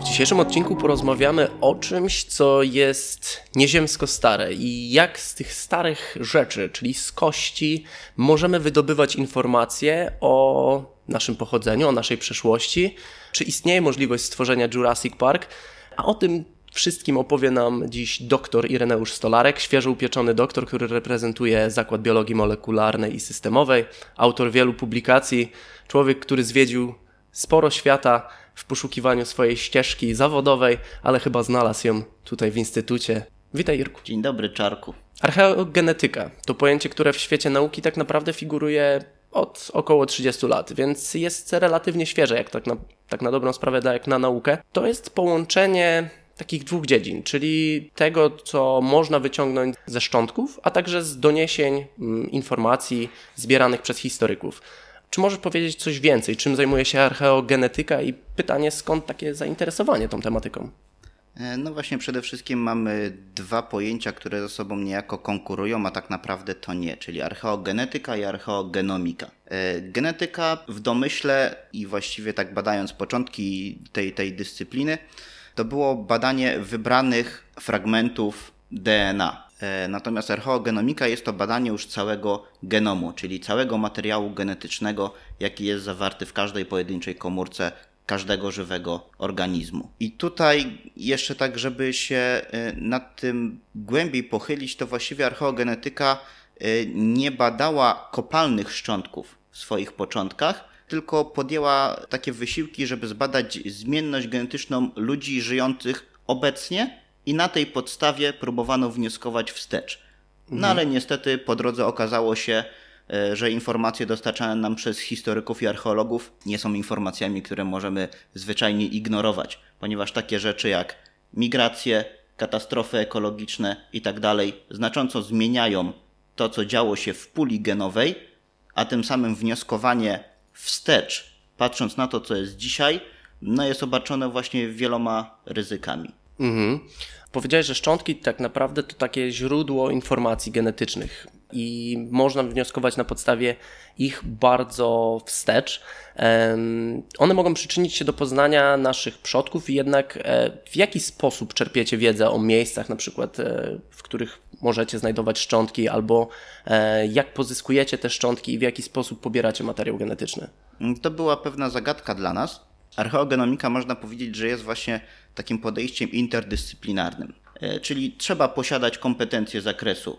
W dzisiejszym odcinku porozmawiamy o czymś, co jest nieziemsko stare i jak z tych starych rzeczy, czyli z kości, możemy wydobywać informacje o naszym pochodzeniu, o naszej przeszłości. Czy istnieje możliwość stworzenia Jurassic Park? A o tym wszystkim opowie nam dziś dr Ireneusz Stolarek, świeżo upieczony doktor, który reprezentuje Zakład Biologii Molekularnej i Systemowej, autor wielu publikacji, człowiek, który zwiedził sporo świata w poszukiwaniu swojej ścieżki zawodowej, ale chyba znalazł ją tutaj w instytucie. Witaj Irku. Dzień dobry Czarku. Archeogenetyka to pojęcie, które w świecie nauki tak naprawdę figuruje od około 30 lat, więc jest relatywnie świeże, jak tak na, tak na dobrą sprawę, jak na naukę. To jest połączenie takich dwóch dziedzin, czyli tego, co można wyciągnąć ze szczątków, a także z doniesień, mm, informacji zbieranych przez historyków. Czy możesz powiedzieć coś więcej, czym zajmuje się archeogenetyka i pytanie, skąd takie zainteresowanie tą tematyką? E, no właśnie, przede wszystkim mamy dwa pojęcia, które ze sobą niejako konkurują, a tak naprawdę to nie, czyli archeogenetyka i archeogenomika. E, genetyka w domyśle i właściwie tak badając początki tej, tej dyscypliny, to było badanie wybranych fragmentów DNA. E, natomiast archeogenomika jest to badanie już całego genomu, czyli całego materiału genetycznego, jaki jest zawarty w każdej pojedynczej komórce każdego żywego organizmu. I tutaj jeszcze tak, żeby się e, nad tym głębiej pochylić, to właściwie archeogenetyka e, nie badała kopalnych szczątków w swoich początkach, tylko podjęła takie wysiłki, żeby zbadać zmienność genetyczną ludzi żyjących obecnie i na tej podstawie próbowano wnioskować wstecz. No mhm. ale niestety po drodze okazało się, e, że informacje dostarczane nam przez historyków i archeologów nie są informacjami, które możemy zwyczajnie ignorować, ponieważ takie rzeczy jak migracje, katastrofy ekologiczne itd. Tak znacząco zmieniają to, co działo się w puli genowej, a tym samym wnioskowanie wstecz, patrząc na to, co jest dzisiaj, no jest obarczone właśnie wieloma ryzykami. Mhm. Powiedziałeś, że szczątki tak naprawdę to takie źródło informacji genetycznych i można wnioskować na podstawie ich bardzo wstecz. One mogą przyczynić się do poznania naszych przodków jednak e, w jaki sposób czerpiecie wiedzę o miejscach, na przykład e, w których możecie znajdować szczątki, albo e, jak pozyskujecie te szczątki i w jaki sposób pobieracie materiał genetyczny? To była pewna zagadka dla nas. Archeogenomika można powiedzieć, że jest właśnie takim podejściem interdyscyplinarnym. Czyli trzeba posiadać kompetencje zakresu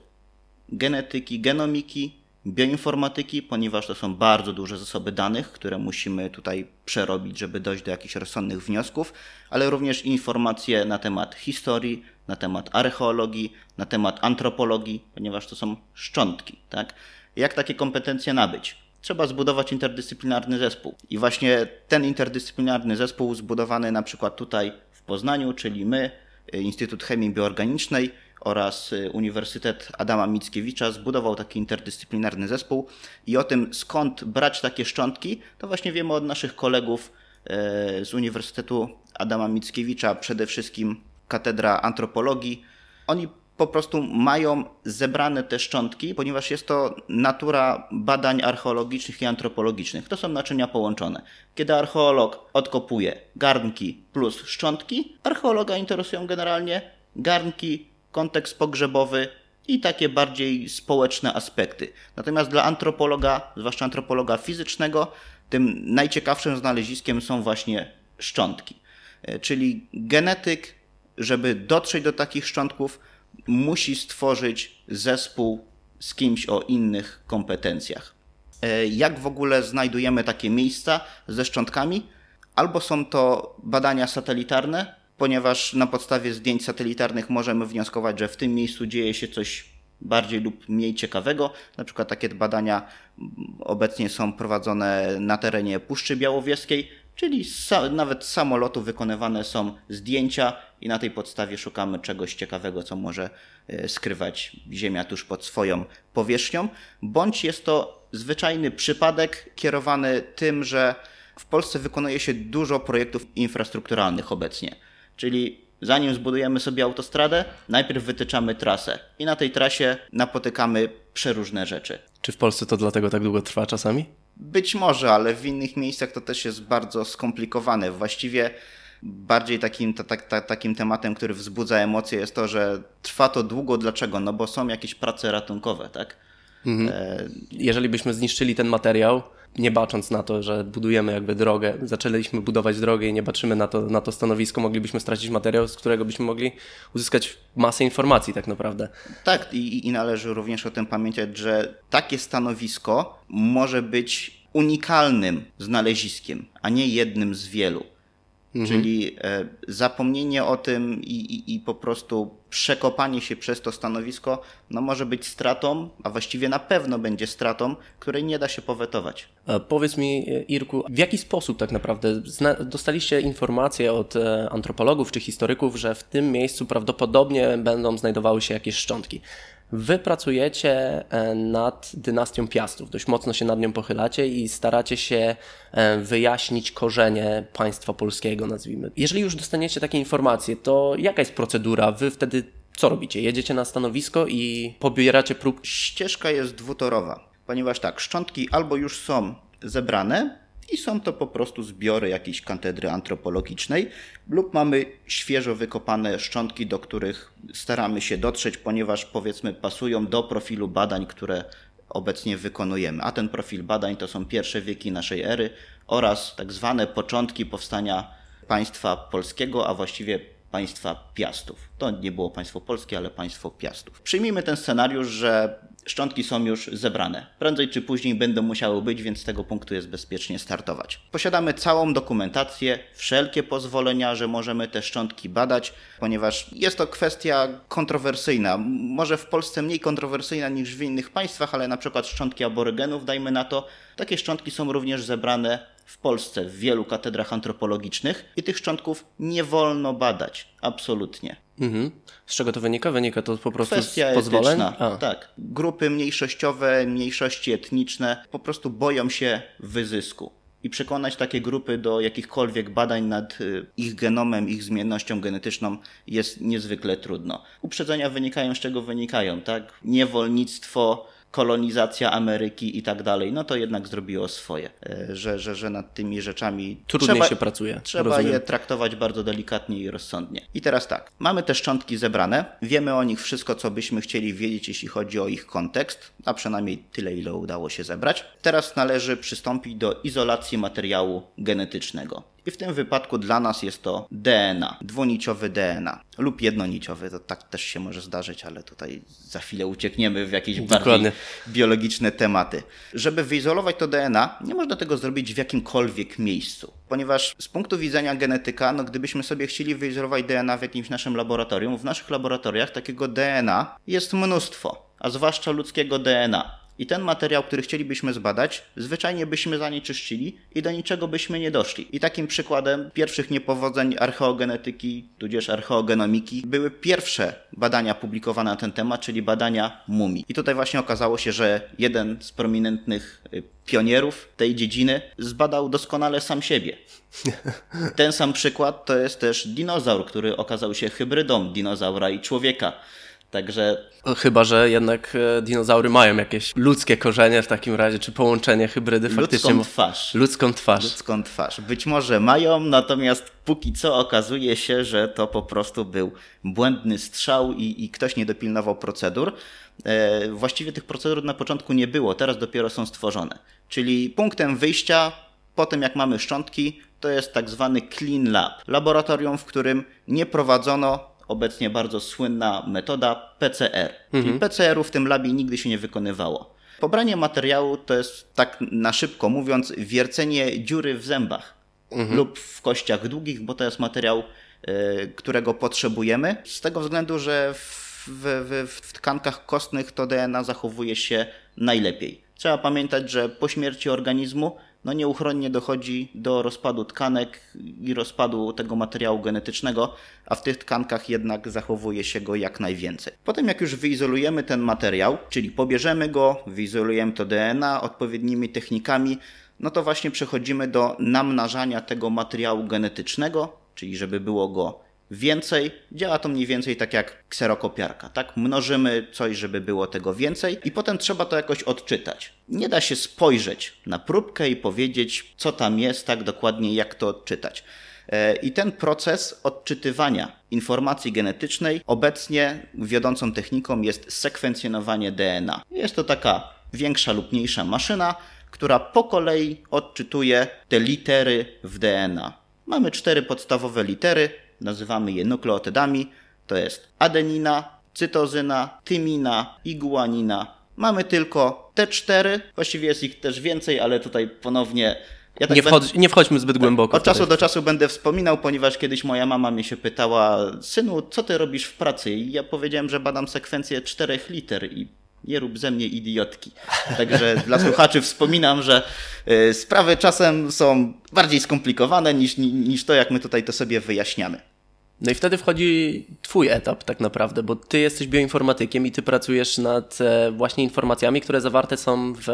genetyki, genomiki, bioinformatyki, ponieważ to są bardzo duże zasoby danych, które musimy tutaj przerobić, żeby dojść do jakichś rozsądnych wniosków, ale również informacje na temat historii, na temat archeologii, na temat antropologii, ponieważ to są szczątki. Tak? Jak takie kompetencje nabyć? Trzeba zbudować interdyscyplinarny zespół. I właśnie ten interdyscyplinarny zespół zbudowany na przykład tutaj w Poznaniu, czyli my, Instytut Chemii Bioorganicznej, oraz y, Uniwersytet Adama Mickiewicza zbudował taki interdyscyplinarny zespół i o tym skąd brać takie szczątki, to właśnie wiemy od naszych kolegów e, z Uniwersytetu Adama Mickiewicza, przede wszystkim Katedra Antropologii. Oni po prostu mają zebrane te szczątki, ponieważ jest to natura badań archeologicznych i antropologicznych. To są naczynia połączone. Kiedy archeolog odkopuje garnki plus szczątki, archeologa interesują generalnie garnki kontekst pogrzebowy i takie bardziej społeczne aspekty. Natomiast dla antropologa, zwłaszcza antropologa fizycznego, tym najciekawszym znaleziskiem są właśnie szczątki. E, czyli genetyk, żeby dotrzeć do takich szczątków, musi stworzyć zespół z kimś o innych kompetencjach. E, jak w ogóle znajdujemy takie miejsca ze szczątkami? Albo są to badania satelitarne, ponieważ na podstawie zdjęć satelitarnych możemy wnioskować, że w tym miejscu dzieje się coś bardziej lub mniej ciekawego. Na przykład takie badania obecnie są prowadzone na terenie Puszczy Białowieskiej, czyli nawet z samolotu wykonywane są zdjęcia i na tej podstawie szukamy czegoś ciekawego, co może e, skrywać Ziemia tuż pod swoją powierzchnią, bądź jest to zwyczajny przypadek kierowany tym, że w Polsce wykonuje się dużo projektów infrastrukturalnych obecnie. Czyli zanim zbudujemy sobie autostradę, najpierw wytyczamy trasę i na tej trasie napotykamy przeróżne rzeczy. Czy w Polsce to dlatego tak długo trwa czasami? Być może, ale w innych miejscach to też jest bardzo skomplikowane. Właściwie bardziej takim, ta, ta, takim tematem, który wzbudza emocje jest to, że trwa to długo. Dlaczego? No bo są jakieś prace ratunkowe, tak? Mhm. E... Jeżeli byśmy zniszczyli ten materiał, nie bacząc na to, że budujemy jakby drogę, zaczęliśmy budować drogę i nie baczymy na to, na to stanowisko, moglibyśmy stracić materiał, z którego byśmy mogli uzyskać masę informacji tak naprawdę. Tak i, i należy również o tym pamiętać, że takie stanowisko może być unikalnym znaleziskiem, a nie jednym z wielu. Mhm. Czyli e, zapomnienie o tym i, i, i, po prostu przekopanie się przez to stanowisko no może być stratą, a właściwie na pewno będzie stratą, której nie da się powetować. A powiedz mi, Irku, w jaki sposób tak naprawdę dostaliście informacje od e, antropologów czy historyków, że w tym miejscu prawdopodobnie będą znajdowały się jakieś szczątki? Wy pracujecie e, nad dynastią Piastów, dość mocno się nad nią pochylacie i staracie się e, wyjaśnić korzenie państwa polskiego, nazwijmy. Jeżeli już dostaniecie takie informacje, to jaka jest procedura? Wy wtedy co robicie? Jedziecie na stanowisko i pobieracie prób? Ścieżka jest dwutorowa, ponieważ tak, szczątki albo już są zebrane, i są to po prostu zbiory jakiejś katedry antropologicznej, lub mamy świeżo wykopane szczątki, do których staramy się dotrzeć, ponieważ powiedzmy pasują do profilu badań, które obecnie wykonujemy. A ten profil badań to są pierwsze wieki naszej ery oraz tak zwane początki powstania państwa polskiego, a właściwie państwa Piastów. To nie było państwo polskie, ale państwo Piastów. Przyjmijmy ten scenariusz, że szczątki są już zebrane. Prędzej czy później będą musiały być, więc z tego punktu jest bezpiecznie startować. Posiadamy całą dokumentację, wszelkie pozwolenia, że możemy te szczątki badać, ponieważ jest to kwestia kontrowersyjna. Może w Polsce mniej kontrowersyjna niż w innych państwach, ale na przykład szczątki aborygenów, dajmy na to, takie szczątki są również zebrane w Polsce w wielu katedrach antropologicznych i tych szczątków nie wolno badać. Absolutnie. Mhm. Z czego to wynika? Wynika to po prostu Kwestia z pozwoleń? Etyczna. Tak. Grupy mniejszościowe, mniejszości etniczne po prostu boją się wyzysku. I przekonać takie grupy do jakichkolwiek badań nad y, ich genomem, ich zmiennością genetyczną jest niezwykle trudno. Uprzedzenia wynikają z czego wynikają, tak? Niewolnictwo, kolonizacja Ameryki i tak dalej, no to jednak zrobiło swoje, e, że, że, że nad tymi rzeczami trudniej trzeba, się pracuje. Trzeba rozumiem. je traktować bardzo delikatnie i rozsądnie. I teraz tak, mamy te szczątki zebrane, wiemy o nich wszystko, co byśmy chcieli wiedzieć, jeśli chodzi o ich kontekst, a przynajmniej tyle, ile udało się zebrać. Teraz należy przystąpić do izolacji materiału genetycznego. I w tym wypadku dla nas jest to DNA, dwuniciowy DNA lub jednoniciowy, to tak też się może zdarzyć, ale tutaj za chwilę uciekniemy w jakieś Dokładnie. bardziej biologiczne tematy. Żeby wyizolować to DNA, nie można tego zrobić w jakimkolwiek miejscu, ponieważ z punktu widzenia genetyka, no gdybyśmy sobie chcieli wyizolować DNA w jakimś naszym laboratorium, w naszych laboratoriach takiego DNA jest mnóstwo, a zwłaszcza ludzkiego DNA. I ten materiał, który chcielibyśmy zbadać, zwyczajnie byśmy zanieczyszczyli i do niczego byśmy nie doszli. I takim przykładem pierwszych niepowodzeń archeogenetyki, tudzież archeogenomiki, były pierwsze badania publikowane na ten temat, czyli badania mumii. I tutaj właśnie okazało się, że jeden z prominentnych y, pionierów tej dziedziny zbadał doskonale sam siebie. Ten sam przykład to jest też dinozaur, który okazał się hybrydą dinozaura i człowieka. Także... Chyba, że jednak e, dinozaury mają jakieś ludzkie korzenie w takim razie, czy połączenie hybrydy faktycznie... Ludzką twarz. Ludzką twarz. Ludzką twarz. Być może mają, natomiast póki co okazuje się, że to po prostu był błędny strzał i, i ktoś nie dopilnował procedur. E, właściwie tych procedur na początku nie było, teraz dopiero są stworzone. Czyli punktem wyjścia po tym jak mamy szczątki, to jest tak zwany clean lab. Laboratorium, w którym nie prowadzono obecnie bardzo słynna metoda PCR. Mhm. PCR-u w tym labie nigdy się nie wykonywało. Pobranie materiału to jest, tak na szybko mówiąc, wiercenie dziury w zębach mhm. lub w kościach długich, bo to jest materiał, y, którego potrzebujemy, z tego względu, że w, w, w tkankach kostnych to DNA zachowuje się najlepiej. Trzeba pamiętać, że po śmierci organizmu no nieuchronnie dochodzi do rozpadu tkanek i rozpadu tego materiału genetycznego, a w tych tkankach jednak zachowuje się go jak najwięcej. Potem jak już wyizolujemy ten materiał, czyli pobierzemy go, wyizolujemy to DNA odpowiednimi technikami, no to właśnie przechodzimy do namnażania tego materiału genetycznego, czyli żeby było go więcej. Działa to mniej więcej tak jak kserokopiarka, tak? Mnożymy coś, żeby było tego więcej i potem trzeba to jakoś odczytać. Nie da się spojrzeć na próbkę i powiedzieć, co tam jest, tak dokładnie jak to odczytać. E, I ten proces odczytywania informacji genetycznej obecnie wiodącą techniką jest sekwencjonowanie DNA. Jest to taka większa lub mniejsza maszyna, która po kolei odczytuje te litery w DNA. Mamy cztery podstawowe litery, nazywamy je nukleotydami. To jest adenina, cytozyna, tymina i guanina. Mamy tylko te cztery, właściwie jest ich też więcej, ale tutaj ponownie ja tak nie, wchodź, nie, wchodźmy zbyt głęboko. Od czasu do czasu będę wspominał, ponieważ kiedyś moja mama mnie się pytała, synu, co ty robisz w pracy? I ja powiedziałem, że badam sekwencję czterech liter i nie rób ze mnie idiotki. Także dla słuchaczy wspominam, że y, sprawy czasem są bardziej skomplikowane niż, niż to, jak my tutaj to sobie wyjaśniamy. No i wtedy wchodzi twój etap tak naprawdę, bo ty jesteś bioinformatykiem i ty pracujesz nad e, właśnie informacjami, które zawarte są w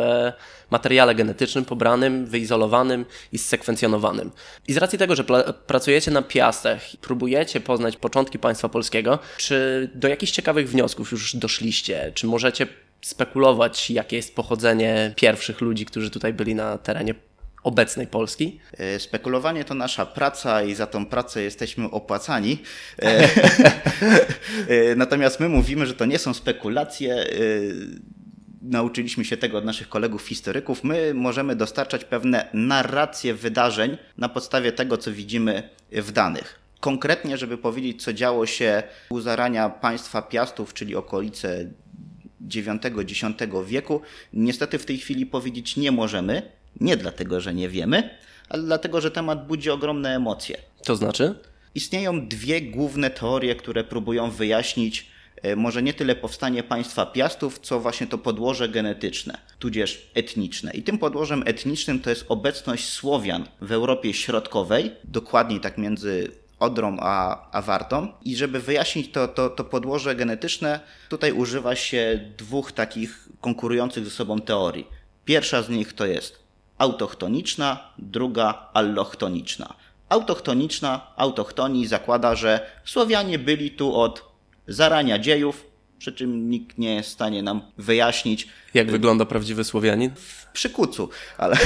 materiale genetycznym pobranym, wyizolowanym i zsekwencjonowanym. I z racji tego, że pracujecie na piastach i próbujecie poznać początki państwa polskiego, czy do jakichś ciekawych wniosków już doszliście? Czy możecie spekulować, jakie jest pochodzenie pierwszych ludzi, którzy tutaj byli na terenie obecnej Polski? E, spekulowanie to nasza praca i za tą pracę jesteśmy opłacani. E, e, natomiast my mówimy, że to nie są spekulacje. Nauczyliśmy się tego od naszych kolegów historyków. My możemy dostarczać pewne narracje wydarzeń na podstawie tego, co widzimy w danych. Konkretnie, żeby powiedzieć, co działo się u zarania państwa Piastów, czyli okolice IX-X wieku, niestety w tej chwili powiedzieć nie możemy, nie dlatego, że nie wiemy, ale dlatego, że temat budzi ogromne emocje. To znaczy? Istnieją dwie główne teorie, które próbują wyjaśnić e, może nie tyle powstanie państwa Piastów, co właśnie to podłoże genetyczne, tudzież etniczne. I tym podłożem etnicznym to jest obecność Słowian w Europie Środkowej, dokładniej tak między Odrą a, a Wartą. I żeby wyjaśnić to, to, to podłoże genetyczne, tutaj używa się dwóch takich konkurujących ze sobą teorii. Pierwsza z nich to jest autochtoniczna, druga allochtoniczna. Autochtoniczna, autochtonii zakłada, że Słowianie byli tu od zarania dziejów, przy czym nikt nie jest w stanie nam wyjaśnić. Jak wygląda prawdziwy Słowianin? Przy kucu, ale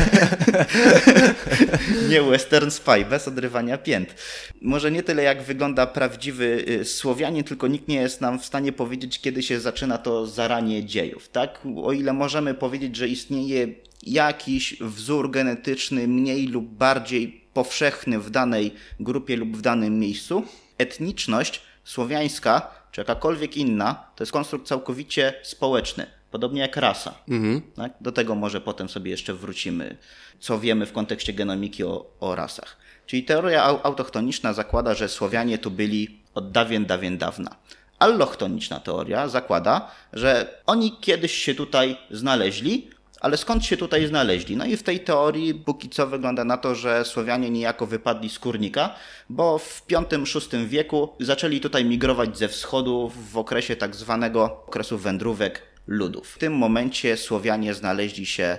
nie western spy, bez odrywania pięt. Może nie tyle jak wygląda prawdziwy y, Słowianin, tylko nikt nie jest nam w stanie powiedzieć, kiedy się zaczyna to zaranie dziejów. Tak? O ile możemy powiedzieć, że istnieje jakiś wzór genetyczny mniej lub bardziej powszechny w danej grupie lub w danym miejscu, etniczność słowiańska czy jakakolwiek inna to jest konstrukt całkowicie społeczny, podobnie jak rasa. Mhm. Tak? Do tego może potem sobie jeszcze wrócimy, co wiemy w kontekście genomiki o, o rasach. Czyli teoria autochtoniczna zakłada, że Słowianie tu byli od dawien, dawien dawna. Allochtoniczna teoria zakłada, że oni kiedyś się tutaj znaleźli, ale skąd się tutaj znaleźli? No i w tej teorii póki co wygląda na to, że Słowianie niejako wypadli z kurnika, bo w V-VI wieku zaczęli tutaj migrować ze wschodu w okresie tak zwanego okresu wędrówek ludów. W tym momencie Słowianie znaleźli się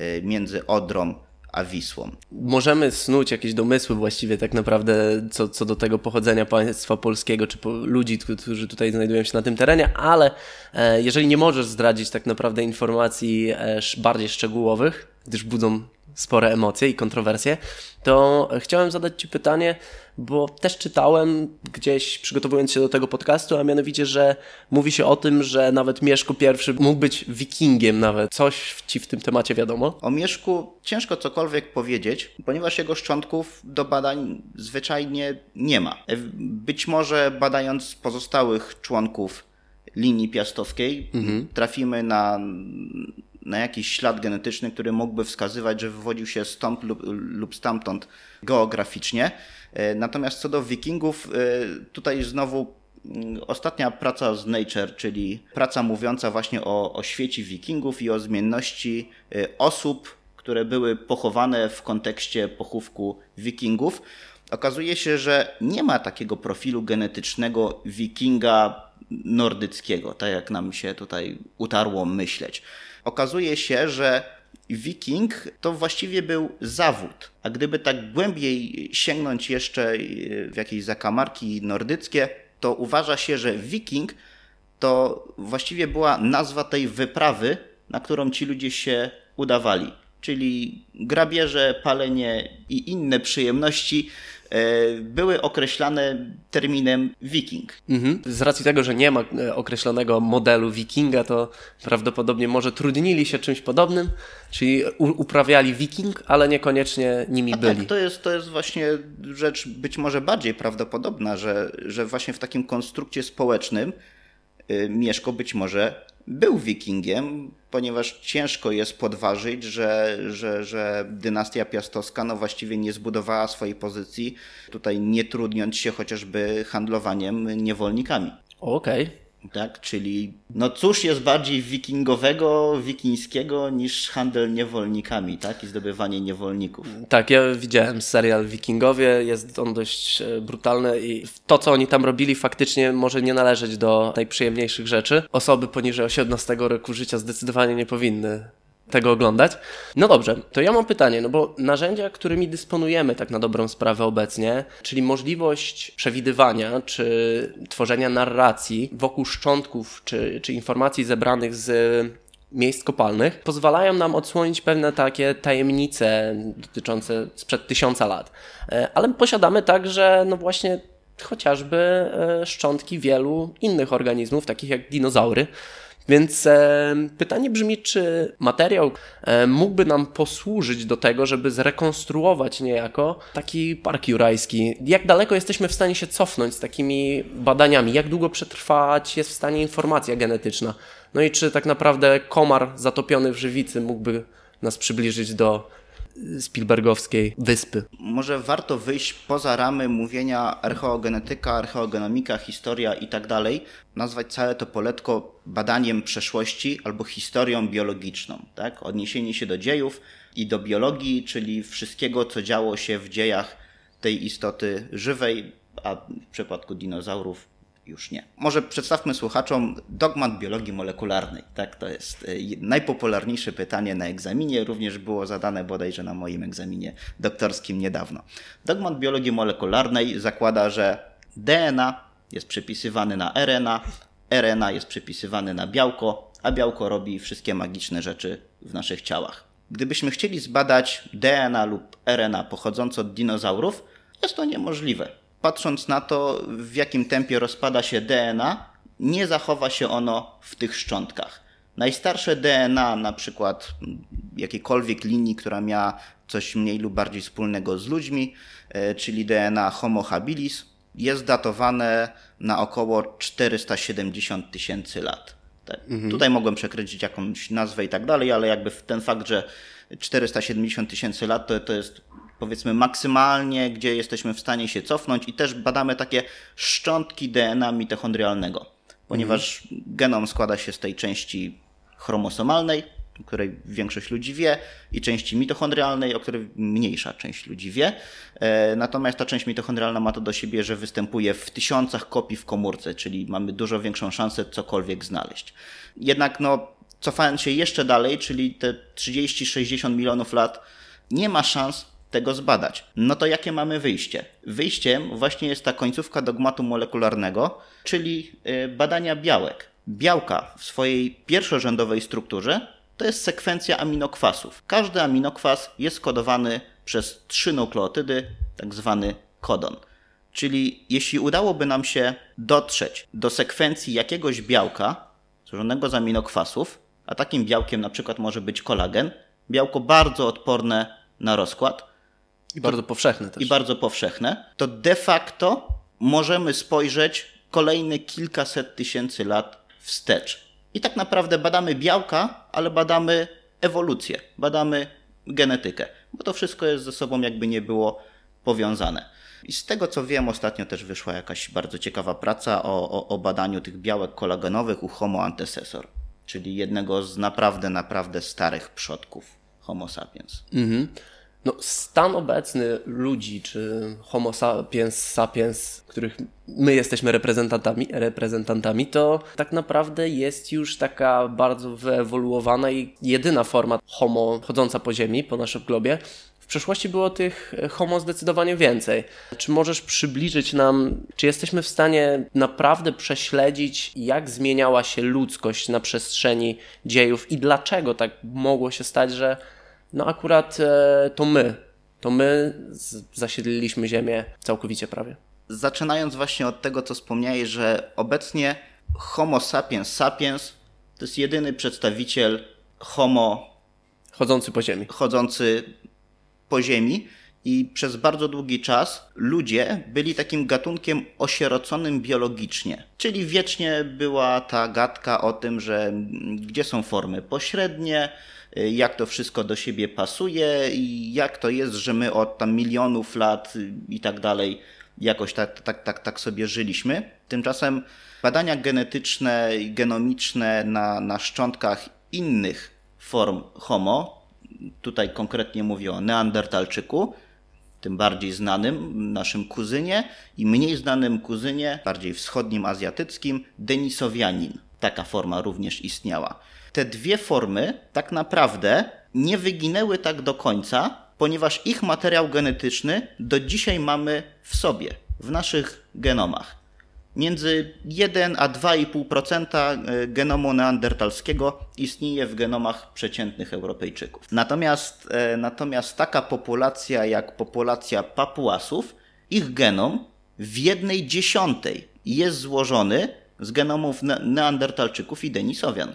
y, między Odrą a Wisłą. Możemy snuć jakieś domysły właściwie tak naprawdę co, co do tego pochodzenia państwa polskiego, czy po, ludzi, którzy tutaj znajdują się na tym terenie, ale e, jeżeli nie możesz zdradzić tak naprawdę informacji e, bardziej szczegółowych, gdyż budzą spore emocje i kontrowersje, to chciałem zadać Ci pytanie, bo też czytałem gdzieś przygotowując się do tego podcastu, a mianowicie, że mówi się o tym, że nawet Mieszko I mógł być wikingiem nawet. Coś Ci w tym temacie wiadomo? O Mieszku ciężko cokolwiek powiedzieć, ponieważ jego szczątków do badań zwyczajnie nie ma. Być może badając pozostałych członków linii piastowskiej mhm. trafimy na na jakiś ślad genetyczny, który mógłby wskazywać, że wywodził się stąd lub, lub stamtąd geograficznie. E, natomiast co do wikingów, e, tutaj znowu mm, ostatnia praca z Nature, czyli praca mówiąca właśnie o, o świecie wikingów i o zmienności e, osób, które były pochowane w kontekście pochówku wikingów. Okazuje się, że nie ma takiego profilu genetycznego wikinga nordyckiego, tak jak nam się tutaj utarło myśleć okazuje się, że wiking to właściwie był zawód. A gdyby tak głębiej sięgnąć jeszcze w jakieś zakamarki nordyckie, to uważa się, że wiking to właściwie była nazwa tej wyprawy, na którą ci ludzie się udawali. Czyli grabieże, palenie i inne przyjemności E, były określane terminem wiking. Mhm. Z racji tego, że nie ma e, określonego modelu wikinga, to prawdopodobnie może trudnili się czymś podobnym, czyli uprawiali wiking, ale niekoniecznie nimi A tak, byli. Tak, to jest, to jest właśnie rzecz być może bardziej prawdopodobna, że, że właśnie w takim konstrukcie społecznym y, Mieszko być może był wikingiem, ponieważ ciężko jest podważyć, że, że, że dynastia piastowska no właściwie nie zbudowała swojej pozycji, tutaj nie trudniąc się chociażby handlowaniem niewolnikami. Okej. Okay. Tak, czyli no cóż jest bardziej wikingowego, wikińskiego niż handel niewolnikami, tak? I zdobywanie niewolników. Tak, ja widziałem serial Wikingowie, jest on dość e, brutalny i to, co oni tam robili, faktycznie może nie należeć do najprzyjemniejszych rzeczy. Osoby poniżej 18 roku życia zdecydowanie nie powinny tego oglądać. No dobrze, to ja mam pytanie, no bo narzędzia, którymi dysponujemy tak na dobrą sprawę obecnie, czyli możliwość przewidywania czy tworzenia narracji wokół szczątków czy, czy informacji zebranych z miejsc kopalnych, pozwalają nam odsłonić pewne takie tajemnice dotyczące sprzed tysiąca lat. E, ale posiadamy także, no właśnie, chociażby e, szczątki wielu innych organizmów, takich jak dinozaury. Więc e, pytanie brzmi, czy materiał e, mógłby nam posłużyć do tego, żeby zrekonstruować niejako taki park jurajski? Jak daleko jesteśmy w stanie się cofnąć z takimi badaniami? Jak długo przetrwać jest w stanie informacja genetyczna? No i czy tak naprawdę komar zatopiony w żywicy mógłby nas przybliżyć do Spielbergowskiej wyspy. Może warto wyjść poza ramy mówienia archeogenetyka, archeogenomika, historia i tak dalej, nazwać całe to poletko badaniem przeszłości albo historią biologiczną. Tak? Odniesienie się do dziejów i do biologii, czyli wszystkiego, co działo się w dziejach tej istoty żywej, a w przypadku dinozaurów już nie. Może przedstawmy słuchaczom dogmat biologii molekularnej. Tak, to jest e, najpopularniejsze pytanie na egzaminie, również było zadane bodajże na moim egzaminie doktorskim niedawno. Dogmat biologii molekularnej zakłada, że DNA jest przepisywany na RNA, RNA jest przepisywany na białko, a białko robi wszystkie magiczne rzeczy w naszych ciałach. Gdybyśmy chcieli zbadać DNA lub RNA pochodzące od dinozaurów, jest to niemożliwe patrząc na to, w jakim tempie rozpada się DNA, nie zachowa się ono w tych szczątkach. Najstarsze DNA, na przykład jakiejkolwiek linii, która miała coś mniej lub bardziej wspólnego z ludźmi, e, czyli DNA Homo habilis, jest datowane na około 470 tysięcy lat. Tak. Mhm. Tutaj mogłem przekręcić jakąś nazwę i tak dalej, ale jakby ten fakt, że 470 tysięcy lat to, to jest powiedzmy maksymalnie, gdzie jesteśmy w stanie się cofnąć i też badamy takie szczątki DNA mitochondrialnego, ponieważ mhm. genom składa się z tej części chromosomalnej, o której większość ludzi wie, i części mitochondrialnej, o której mniejsza część ludzi wie. E, natomiast ta część mitochondrialna ma to do siebie, że występuje w tysiącach kopii w komórce, czyli mamy dużo większą szansę cokolwiek znaleźć. Jednak no, cofając się jeszcze dalej, czyli te 30-60 milionów lat, nie ma szans tego zbadać. No to jakie mamy wyjście? Wyjściem właśnie jest ta końcówka dogmatu molekularnego, czyli y, badania białek. Białka w swojej pierwszorzędowej strukturze to jest sekwencja aminokwasów. Każdy aminokwas jest kodowany przez trzy nukleotydy, tak zwany kodon. Czyli jeśli udałoby nam się dotrzeć do sekwencji jakiegoś białka złożonego z aminokwasów, a takim białkiem na przykład może być kolagen, białko bardzo odporne na rozkład, i bardzo powszechne też. I bardzo powszechne. To de facto możemy spojrzeć kolejne kilkaset tysięcy lat wstecz. I tak naprawdę badamy białka, ale badamy ewolucję, badamy genetykę, bo to wszystko jest ze sobą jakby nie było powiązane. I z tego co wiem, ostatnio też wyszła jakaś bardzo ciekawa praca o, o, o badaniu tych białek kolagenowych u Homo antecessor, czyli jednego z naprawdę, naprawdę starych przodków Homo sapiens. Mhm. No, stan obecny ludzi, czy Homo sapiens sapiens, których my jesteśmy reprezentantami, reprezentantami, to tak naprawdę jest już taka bardzo wyewoluowana i jedyna forma Homo chodząca po Ziemi, po naszym globie. W przeszłości było tych homo zdecydowanie więcej. Czy możesz przybliżyć nam, czy jesteśmy w stanie naprawdę prześledzić, jak zmieniała się ludzkość na przestrzeni dziejów i dlaczego tak mogło się stać, że no akurat e, to my, to my zasiedliliśmy Ziemię całkowicie prawie. Zaczynając właśnie od tego, co wspomniałeś, że obecnie Homo sapiens sapiens to jest jedyny przedstawiciel Homo chodzący po Ziemi. Chodzący po Ziemi. I przez bardzo długi czas ludzie byli takim gatunkiem osieroconym biologicznie. Czyli wiecznie była ta gadka o tym, że gdzie są formy pośrednie, jak to wszystko do siebie pasuje i jak to jest, że my od tam milionów lat i tak dalej jakoś tak, tak, tak, tak sobie żyliśmy. Tymczasem badania genetyczne i genomiczne na, na szczątkach innych form Homo, tutaj konkretnie mówię o Neandertalczyku, tym bardziej znanym naszym kuzynie i mniej znanym kuzynie, bardziej wschodnim azjatyckim, Denisowianin. Taka forma również istniała te dwie formy tak naprawdę nie wyginęły tak do końca, ponieważ ich materiał genetyczny do dzisiaj mamy w sobie, w naszych genomach. Między 1 a 2,5% e, genomu neandertalskiego istnieje w genomach przeciętnych Europejczyków. Natomiast, e, natomiast taka populacja jak populacja papuasów, ich genom w jednej dziesiątej jest złożony z genomów neandertalczyków i denisowian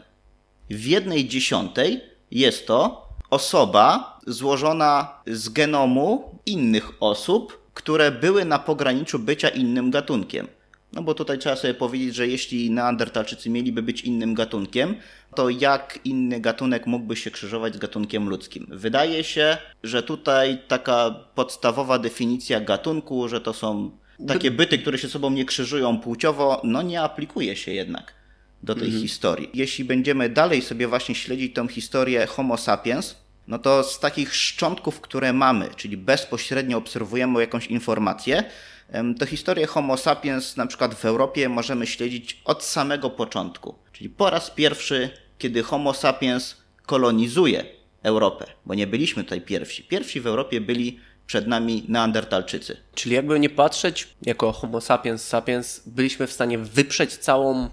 w jednej dziesiątej jest to osoba złożona z genomu innych osób, które były na pograniczu bycia innym gatunkiem. No bo tutaj trzeba sobie powiedzieć, że jeśli Neandertalczycy mieliby być innym gatunkiem, to jak inny gatunek mógłby się krzyżować z gatunkiem ludzkim? Wydaje się, że tutaj taka podstawowa definicja gatunku, że to są takie byty, które się sobą nie krzyżują płciowo, no nie aplikuje się jednak do tej mhm. historii. Jeśli będziemy dalej sobie właśnie śledzić tą historię Homo sapiens, no to z takich szczątków, które mamy, czyli bezpośrednio obserwujemy jakąś informację, to historię Homo sapiens na przykład w Europie możemy śledzić od samego początku. Czyli po raz pierwszy, kiedy Homo sapiens kolonizuje Europę, bo nie byliśmy tutaj pierwsi. Pierwsi w Europie byli przed nami Neandertalczycy. Czyli jakby nie patrzeć, jako Homo sapiens sapiens, byliśmy w stanie wyprzeć całą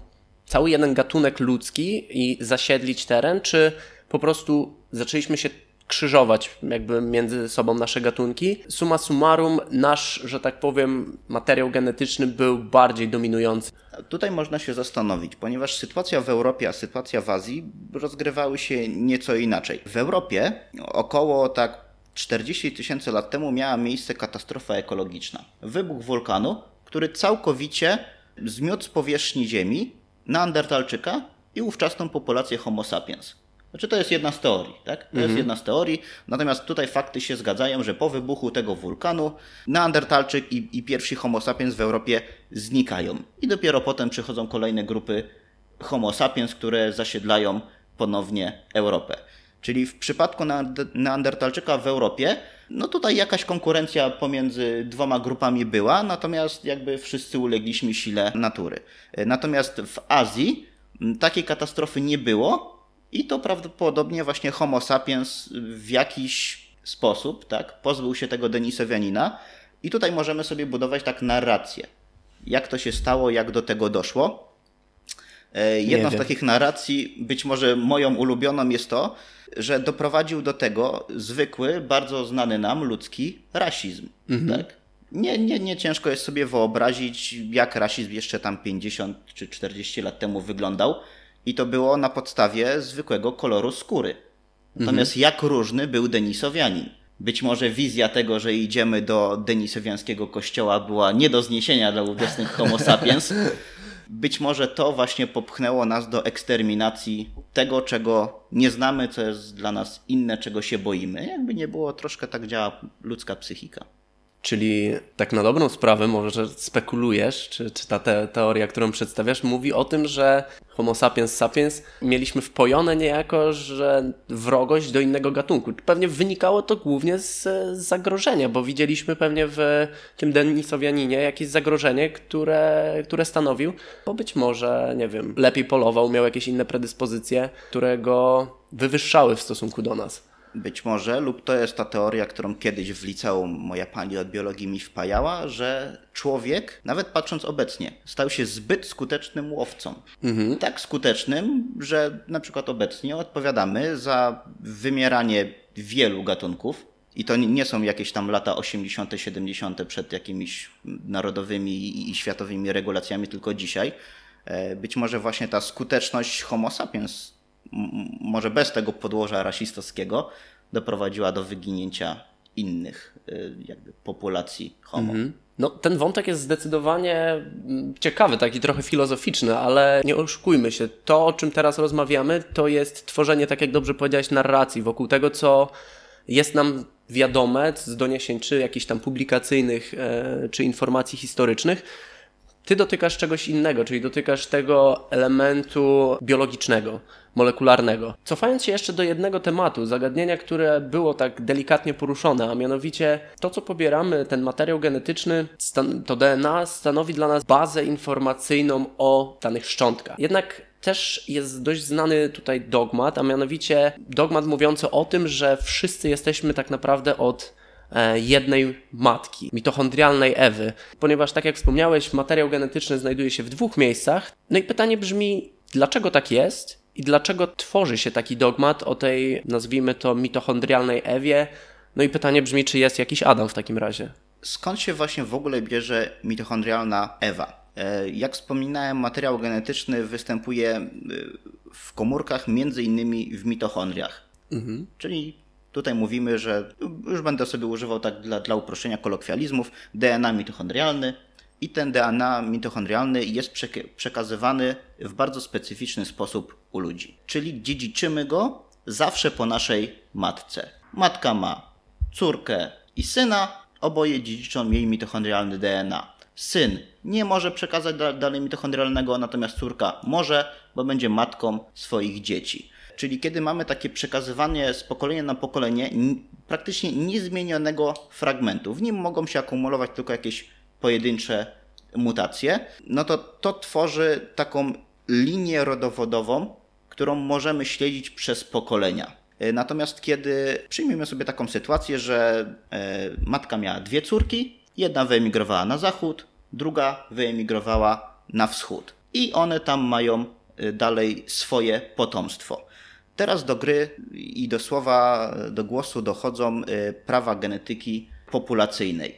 cały jeden gatunek ludzki i zasiedlić teren, czy po prostu zaczęliśmy się krzyżować jakby między sobą nasze gatunki. Suma summarum, nasz, że tak powiem, materiał genetyczny był bardziej dominujący. Tutaj można się zastanowić, ponieważ sytuacja w Europie, a sytuacja w Azji rozgrywały się nieco inaczej. W Europie około tak 40 tysięcy lat temu miała miejsce katastrofa ekologiczna. Wybuch wulkanu, który całkowicie zmiótł z powierzchni Ziemi Neandertalczyka i ówczesną populację Homo sapiens. Znaczy to jest jedna z teorii, tak? To mhm. jest jedna z teorii, natomiast tutaj fakty się zgadzają, że po wybuchu tego wulkanu Neandertalczyk i, i pierwsi Homo sapiens w Europie znikają. I dopiero potem przychodzą kolejne grupy Homo sapiens, które zasiedlają ponownie Europę. Czyli w przypadku Neandertalczyka w Europie, no tutaj jakaś konkurencja pomiędzy dwoma grupami była, natomiast jakby wszyscy ulegliśmy sile natury. Natomiast w Azji takiej katastrofy nie było i to prawdopodobnie właśnie Homo sapiens w jakiś sposób tak, pozbył się tego Denisowianina i tutaj możemy sobie budować tak narrację. Jak to się stało, jak do tego doszło. E, jedną z takich narracji, być może moją ulubioną jest to, że doprowadził do tego zwykły, bardzo znany nam ludzki rasizm. Mhm. Tak? Nie, nie, nie ciężko jest sobie wyobrazić, jak rasizm jeszcze tam 50 czy 40 lat temu wyglądał. I to było na podstawie zwykłego koloru skóry. Natomiast mhm. jak różny był Denisowianin. Być może wizja tego, że idziemy do denisowiańskiego kościoła była nie do zniesienia dla ówczesnych homo sapiens. Być może to właśnie popchnęło nas do eksterminacji tego, czego nie znamy, co jest dla nas inne, czego się boimy. Jakby nie było, troszkę tak działa ludzka psychika. Czyli tak na dobrą sprawę, może spekulujesz, czy, czy ta te, teoria, którą przedstawiasz, mówi o tym, że Homo sapiens sapiens mieliśmy wpojone niejako, że wrogość do innego gatunku. Pewnie wynikało to głównie z, zagrożenia, bo widzieliśmy pewnie w tym Denisowianinie jakieś zagrożenie, które, które stanowił, bo być może, nie wiem, lepiej polował, miał jakieś inne predyspozycje, które go wywyższały w stosunku do nas. Być może, lub to jest ta teoria, którą kiedyś w liceum moja pani od biologii mi wpajała, że człowiek, nawet patrząc obecnie, stał się zbyt skutecznym łowcą. Mhm. Tak skutecznym, że na przykład obecnie odpowiadamy za wymieranie wielu gatunków. I to nie są jakieś tam lata 80., 70. przed jakimiś narodowymi i światowymi regulacjami, tylko dzisiaj. E, być może właśnie ta skuteczność Homo sapiens może bez tego podłoża rasistowskiego, doprowadziła do wyginięcia innych y, jakby populacji homo. Mm -hmm. No, ten wątek jest zdecydowanie ciekawy, taki trochę filozoficzny, ale nie oszukujmy się. To, o czym teraz rozmawiamy, to jest tworzenie, tak jak dobrze powiedziałeś, narracji wokół tego, co jest nam wiadome z doniesień, czy jakichś tam publikacyjnych, e, czy informacji historycznych, ty dotykasz czegoś innego, czyli dotykasz tego elementu biologicznego, molekularnego. Cofając się jeszcze do jednego tematu, zagadnienia, które było tak delikatnie poruszone, a mianowicie to, co pobieramy, ten materiał genetyczny, to DNA, stanowi dla nas bazę informacyjną o danych szczątkach. Jednak też jest dość znany tutaj dogmat, a mianowicie dogmat mówiący o tym, że wszyscy jesteśmy tak naprawdę od E, jednej matki, mitochondrialnej Ewy. Ponieważ, tak jak wspomniałeś, materiał genetyczny znajduje się w dwóch miejscach. No i pytanie brzmi, dlaczego tak jest i dlaczego tworzy się taki dogmat o tej, nazwijmy to, mitochondrialnej Ewie? No i pytanie brzmi, czy jest jakiś Adam w takim razie? Skąd się właśnie w ogóle bierze mitochondrialna Ewa? E, jak wspominałem, materiał genetyczny występuje e, w komórkach, między innymi w mitochondriach. Mhm. Czyli Tutaj mówimy, że już będę sobie używał tak dla, dla uproszczenia kolokwializmów, DNA mitochondrialny i ten DNA mitochondrialny jest przekazywany w bardzo specyficzny sposób u ludzi. Czyli dziedziczymy go zawsze po naszej matce. Matka ma córkę i syna, oboje dziedziczą jej mitochondrialny DNA. Syn nie może przekazać dalej mitochondrialnego, natomiast córka może, bo będzie matką swoich dzieci czyli kiedy mamy takie przekazywanie z pokolenia na pokolenie praktycznie niezmienionego fragmentu. W nim mogą się akumulować tylko jakieś pojedyncze mutacje, no to to tworzy taką linię rodowodową, którą możemy śledzić przez pokolenia. E, natomiast kiedy przyjmiemy sobie taką sytuację, że e, matka miała dwie córki, jedna wyemigrowała na zachód, druga wyemigrowała na wschód i one tam mają e, dalej swoje potomstwo. Teraz do gry i do słowa, do głosu dochodzą prawa genetyki populacyjnej.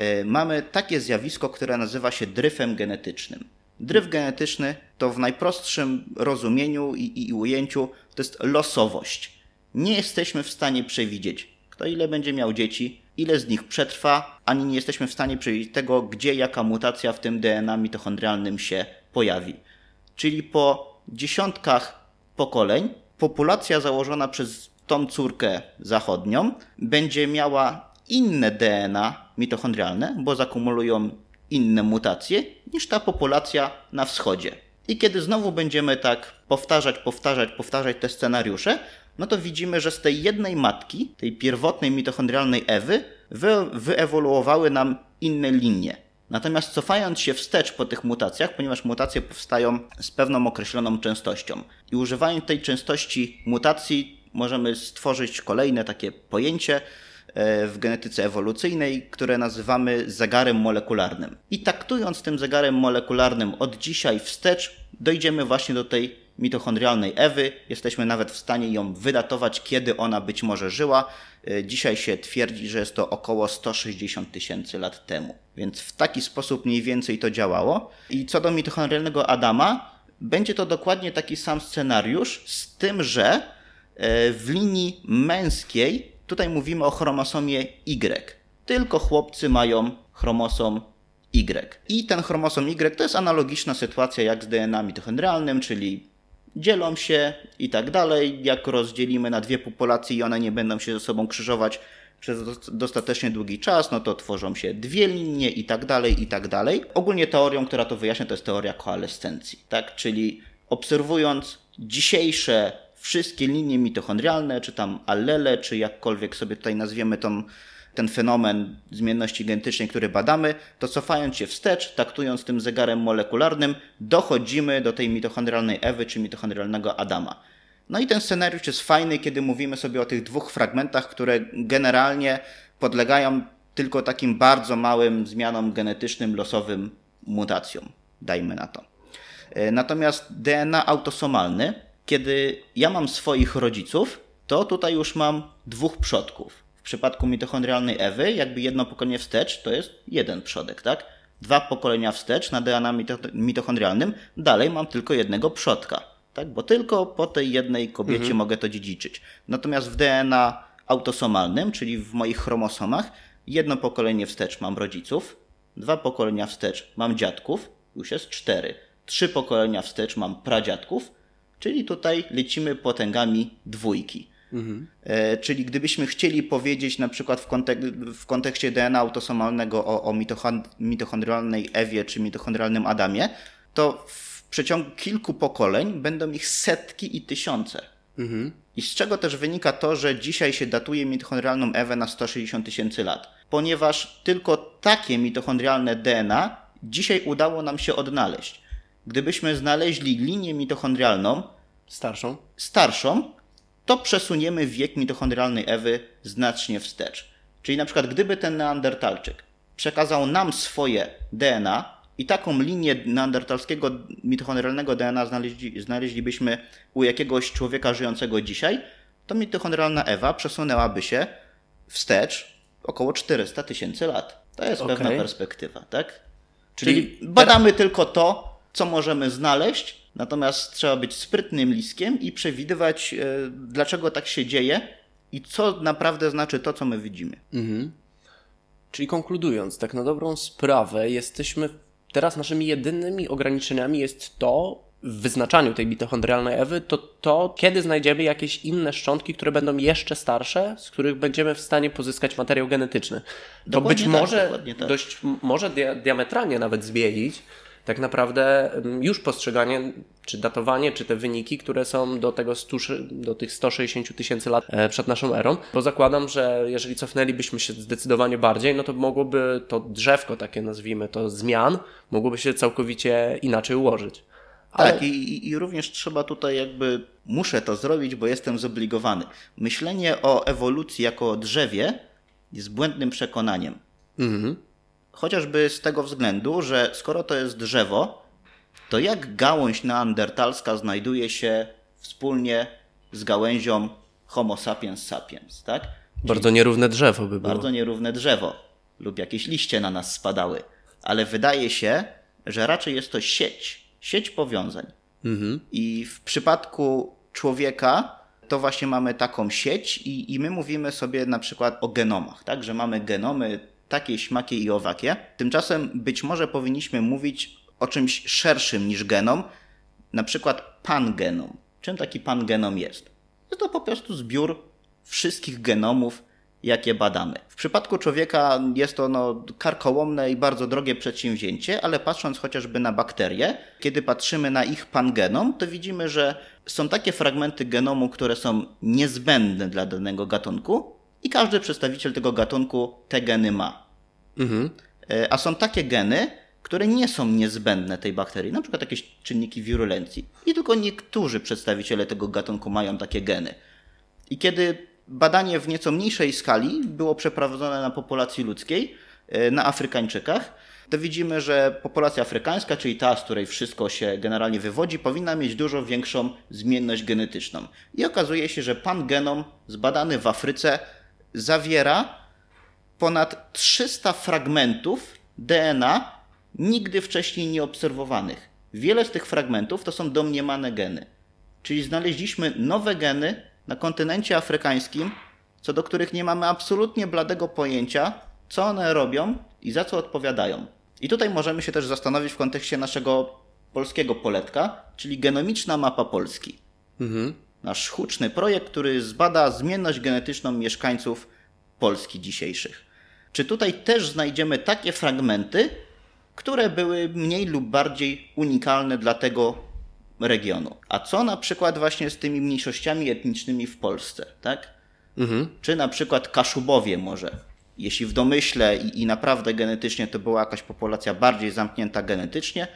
Y, mamy takie zjawisko, które nazywa się dryfem genetycznym. Dryf genetyczny to w najprostszym rozumieniu i, i ujęciu to jest losowość. Nie jesteśmy w stanie przewidzieć, kto ile będzie miał dzieci, ile z nich przetrwa, ani nie jesteśmy w stanie przewidzieć tego, gdzie jaka mutacja w tym DNA mitochondrialnym się pojawi. Czyli po dziesiątkach pokoleń populacja założona przez tą córkę zachodnią będzie miała inne DNA mitochondrialne, bo zakumulują inne mutacje niż ta populacja na wschodzie. I kiedy znowu będziemy tak powtarzać, powtarzać, powtarzać te scenariusze, no to widzimy, że z tej jednej matki, tej pierwotnej mitochondrialnej Ewy, wy, wyewoluowały nam inne linie. Natomiast cofając się wstecz po tych mutacjach, ponieważ mutacje powstają z pewną określoną częstością i używając tej częstości mutacji możemy stworzyć kolejne takie pojęcie w genetyce ewolucyjnej, które nazywamy zegarem molekularnym. I taktując tym zegarem molekularnym od dzisiaj wstecz, dojdziemy właśnie do tej mitochondrialnej Ewy. Jesteśmy nawet w stanie ją wydatować, kiedy ona być może żyła. E, dzisiaj się twierdzi, że jest to około 160 tysięcy lat temu. Więc w taki sposób mniej więcej to działało. I co do mitochondrialnego Adama, będzie to dokładnie taki sam scenariusz, z tym, że e, w linii męskiej tutaj mówimy o chromosomie Y. Tylko chłopcy mają chromosom Y. I ten chromosom Y to jest analogiczna sytuacja jak z DNA mitochondrialnym, czyli dzielą się i tak dalej. Jak rozdzielimy na dwie populacje i one nie będą się ze sobą krzyżować, przez dostatecznie długi czas, no to tworzą się dwie linie i tak dalej, i tak dalej. Ogólnie teorią, która to wyjaśnia, to jest teoria koalescencji, tak? Czyli obserwując dzisiejsze wszystkie linie mitochondrialne, czy tam allele, czy jakkolwiek sobie tutaj nazwiemy tą, ten fenomen zmienności genetycznej, który badamy, to cofając się wstecz, taktując tym zegarem molekularnym, dochodzimy do tej mitochondrialnej Ewy, czy mitochondrialnego Adama. No i ten scenariusz jest fajny, kiedy mówimy sobie o tych dwóch fragmentach, które generalnie podlegają tylko takim bardzo małym zmianom genetycznym, losowym mutacjom, dajmy na to. E, natomiast DNA autosomalny, kiedy ja mam swoich rodziców, to tutaj już mam dwóch przodków. W przypadku mitochondrialnej Ewy, jakby jedno pokolenie wstecz, to jest jeden przodek, tak? Dwa pokolenia wstecz na DNA mitochondrialnym, dalej mam tylko jednego przodka, tak? Bo tylko po tej jednej kobiecie mhm. mogę to dziedziczyć. Natomiast w DNA autosomalnym, czyli w moich chromosomach, jedno pokolenie wstecz mam rodziców, dwa pokolenia wstecz mam dziadków, już jest cztery. Trzy pokolenia wstecz mam pradziadków, czyli tutaj lecimy potęgami dwójki. Mhm. E, czyli gdybyśmy chcieli powiedzieć na przykład w, kontek w kontekście DNA autosomalnego o, o mitochondrialnej Ewie czy mitochondrialnym Adamie, to w przeciągu kilku pokoleń będą ich setki i tysiące. Mhm. I z czego też wynika to, że dzisiaj się datuje mitochondrialną Ewę na 160 tysięcy lat. Ponieważ tylko takie mitochondrialne DNA dzisiaj udało nam się odnaleźć. Gdybyśmy znaleźli linię mitochondrialną starszą, starszą to przesuniemy wiek mitochondrialnej Ewy znacznie wstecz. Czyli na przykład gdyby ten neandertalczyk przekazał nam swoje DNA i taką linię neandertalskiego mitochondrialnego DNA znaleźli, znaleźlibyśmy u jakiegoś człowieka żyjącego dzisiaj, to mitochondrialna Ewa przesunęłaby się wstecz około 400 tysięcy lat. To jest okay. pewna perspektywa, tak? Czyli, Czyli badamy tylko to, co możemy znaleźć, natomiast trzeba być sprytnym liskiem i przewidywać, e, dlaczego tak się dzieje i co naprawdę znaczy to, co my widzimy. Mhm. Czyli konkludując, tak na dobrą sprawę, jesteśmy teraz naszymi jedynymi ograniczeniami jest to, w wyznaczaniu tej mitochondrialnej Ewy, to to, kiedy znajdziemy jakieś inne szczątki, które będą jeszcze starsze, z których będziemy w stanie pozyskać materiał genetyczny. To dokładnie być tak, może tak. dość, może diametralnie nawet zmienić tak naprawdę już postrzeganie, czy datowanie, czy te wyniki, które są do, tego 100, do tych 160 tysięcy lat e, przed naszą erą, bo zakładam, że jeżeli cofnęlibyśmy się zdecydowanie bardziej, no to mogłoby to drzewko, takie nazwijmy to, zmian, mogłoby się całkowicie inaczej ułożyć. Ale... Tak, i, i również trzeba tutaj jakby, muszę to zrobić, bo jestem zobligowany. Myślenie o ewolucji jako o drzewie jest błędnym przekonaniem. Mhm. Chociażby z tego względu, że skoro to jest drzewo, to jak gałąź neandertalska znajduje się wspólnie z gałęzią Homo sapiens sapiens, tak? Czyli bardzo nierówne drzewo by było. Bardzo nierówne drzewo lub jakieś liście na nas spadały. Ale wydaje się, że raczej jest to sieć, sieć powiązań. Mhm. I w przypadku człowieka to właśnie mamy taką sieć i, i my mówimy sobie na przykład o genomach, tak? Że mamy genomy takie, śmakie i owakie. Tymczasem być może powinniśmy mówić o czymś szerszym niż genom, na przykład pangenom. Czym taki pangenom jest? Jest to po prostu zbiór wszystkich genomów, jakie badamy. W przypadku człowieka jest to no, karkołomne i bardzo drogie przedsięwzięcie, ale patrząc chociażby na bakterie, kiedy patrzymy na ich pangenom, to widzimy, że są takie fragmenty genomu, które są niezbędne dla danego gatunku i każdy przedstawiciel tego gatunku te geny ma. Mhm. E, a są takie geny, które nie są niezbędne tej bakterii, na przykład jakieś czynniki wirulencji. I tylko niektórzy przedstawiciele tego gatunku mają takie geny. I kiedy badanie w nieco mniejszej skali było przeprowadzone na populacji ludzkiej, e, na Afrykańczykach, to widzimy, że populacja afrykańska, czyli ta, z której wszystko się generalnie wywodzi, powinna mieć dużo większą zmienność genetyczną. I okazuje się, że pan genom zbadany w Afryce zawiera ponad 300 fragmentów DNA nigdy wcześniej nieobserwowanych. Wiele z tych fragmentów to są domniemane geny. Czyli znaleźliśmy nowe geny na kontynencie afrykańskim, co do których nie mamy absolutnie bladego pojęcia, co one robią i za co odpowiadają. I tutaj możemy się też zastanowić w kontekście naszego polskiego poletka, czyli genomiczna mapa Polski. Mhm. Nasz huczny projekt, który zbada zmienność genetyczną mieszkańców Polski dzisiejszych. Czy tutaj też znajdziemy takie fragmenty, które były mniej lub bardziej unikalne dla tego regionu? A co na przykład właśnie z tymi mniejszościami etnicznymi w Polsce, tak? Mhm. Czy na przykład Kaszubowie może? Jeśli w domyśle i, i naprawdę genetycznie to była jakaś populacja bardziej zamknięta genetycznie,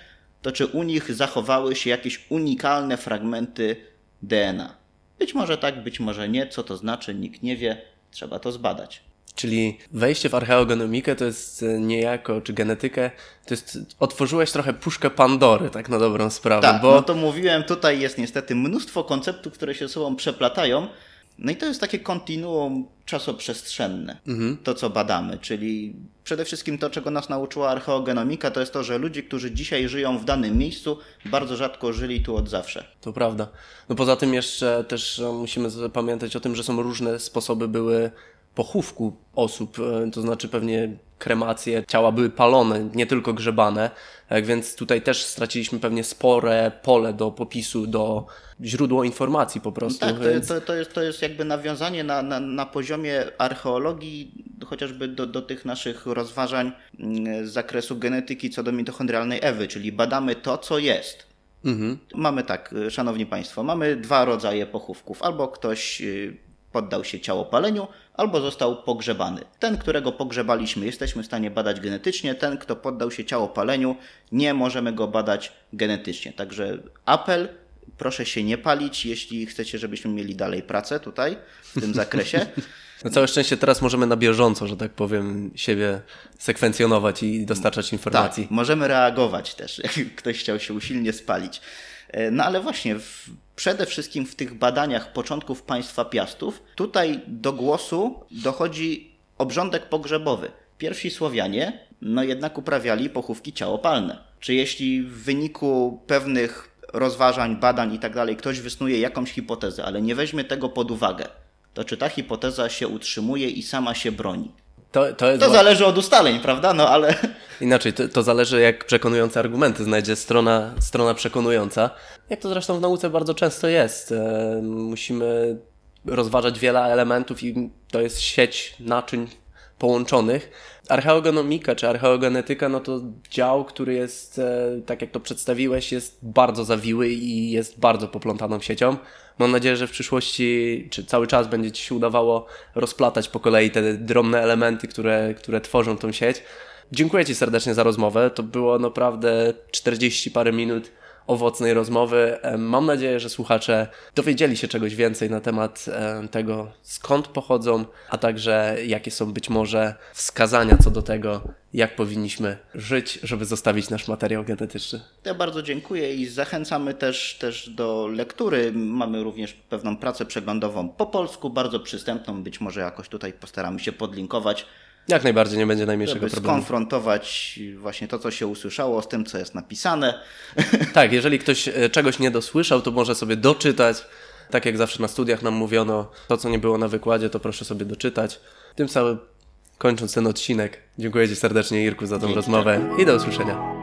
to czy u nich zachowały się jakieś unikalne fragmenty DNA? Być może tak, być może nie. Co to znaczy, nikt nie wie. Trzeba to zbadać. Czyli wejście w archeogenomikę to jest e, niejako, czy genetykę, to jest, otworzyłeś trochę puszkę Pandory, tak na dobrą sprawę. Tak, bo... no to mówiłem, tutaj jest niestety mnóstwo konceptów, które się ze sobą przeplatają. No i to jest takie kontinuum czasoprzestrzenne, mhm. to co badamy, czyli przede wszystkim to, czego nas nauczyła archeogenomika, to jest to, że ludzie, którzy dzisiaj żyją w danym miejscu, bardzo rzadko żyli tu od zawsze. To prawda. No poza tym jeszcze też e, musimy pamiętać o tym, że są różne sposoby były pochówku osób, e, to znaczy pewnie kremacje, ciała były palone, nie tylko grzebane, tak więc tutaj też straciliśmy pewnie spore pole do popisu, do źródło informacji po prostu. Tak, to, więc... to, to, jest, to jest jakby nawiązanie na, na, na poziomie archeologii chociażby do, do tych naszych rozważań mm, z zakresu genetyki co do mitochondrialnej Ewy, czyli badamy to, co jest. Mhm. Mamy tak, szanowni państwo, mamy dwa rodzaje pochówków. Albo ktoś y, poddał się ciałopaleniu, albo został pogrzebany. Ten, którego pogrzebaliśmy, jesteśmy w stanie badać genetycznie, ten, kto poddał się ciałopaleniu, nie możemy go badać genetycznie. Także apel, proszę się nie palić, jeśli chcecie, żebyśmy mieli dalej pracę tutaj w tym zakresie. Na całe szczęście teraz możemy na bieżąco, że tak powiem, siebie sekwencjonować i dostarczać informacji. Tak, możemy reagować też, jak ktoś chciał się usilnie spalić. E, no ale właśnie, w, przede wszystkim w tych badaniach początków państwa Piastów, tutaj do głosu dochodzi obrządek pogrzebowy. Pierwsi Słowianie, no jednak uprawiali pochówki ciałopalne. Czy jeśli w wyniku pewnych rozważań, badań i tak dalej ktoś wysnuje jakąś hipotezę, ale nie weźmie tego pod uwagę, to czy ta hipoteza się utrzymuje i sama się broni? To, to, to zależy od ustaleń, prawda? No ale. Inaczej, to, to zależy, jak przekonujące argumenty znajdzie strona, strona przekonująca. Jak to zresztą w nauce bardzo często jest. E, musimy rozważać wiele elementów i to jest sieć naczyń połączonych. Archeogenomika czy archeogenetyka, no to dział, który jest, e, tak jak to przedstawiłeś, jest bardzo zawiły i jest bardzo poplątaną siecią. Mam nadzieję, że w przyszłości, czy cały czas będzie Ci się udawało rozplatać po kolei te drobne elementy, które, które tworzą tą sieć. Dziękuję Ci serdecznie za rozmowę. To było naprawdę 40 parę minut owocnej rozmowy. Mam nadzieję, że słuchacze dowiedzieli się czegoś więcej na temat tego, skąd pochodzą, a także jakie są być może wskazania co do tego, jak powinniśmy żyć, żeby zostawić nasz materiał genetyczny. Ja bardzo dziękuję i zachęcamy też, też do lektury. Mamy również pewną pracę przeglądową po polsku, bardzo przystępną. Być może jakoś tutaj postaramy się podlinkować. Jak najbardziej nie będzie najmniejszego żeby problemu. skonfrontować właśnie to, co się usłyszało z tym, co jest napisane. Tak, jeżeli ktoś e, czegoś nie dosłyszał, to może sobie doczytać. Tak jak zawsze na studiach nam mówiono, to co nie było na wykładzie, to proszę sobie doczytać. Tym samym kończąc ten odcinek, dziękuję Ci serdecznie Irku za tą rozmowę i do usłyszenia.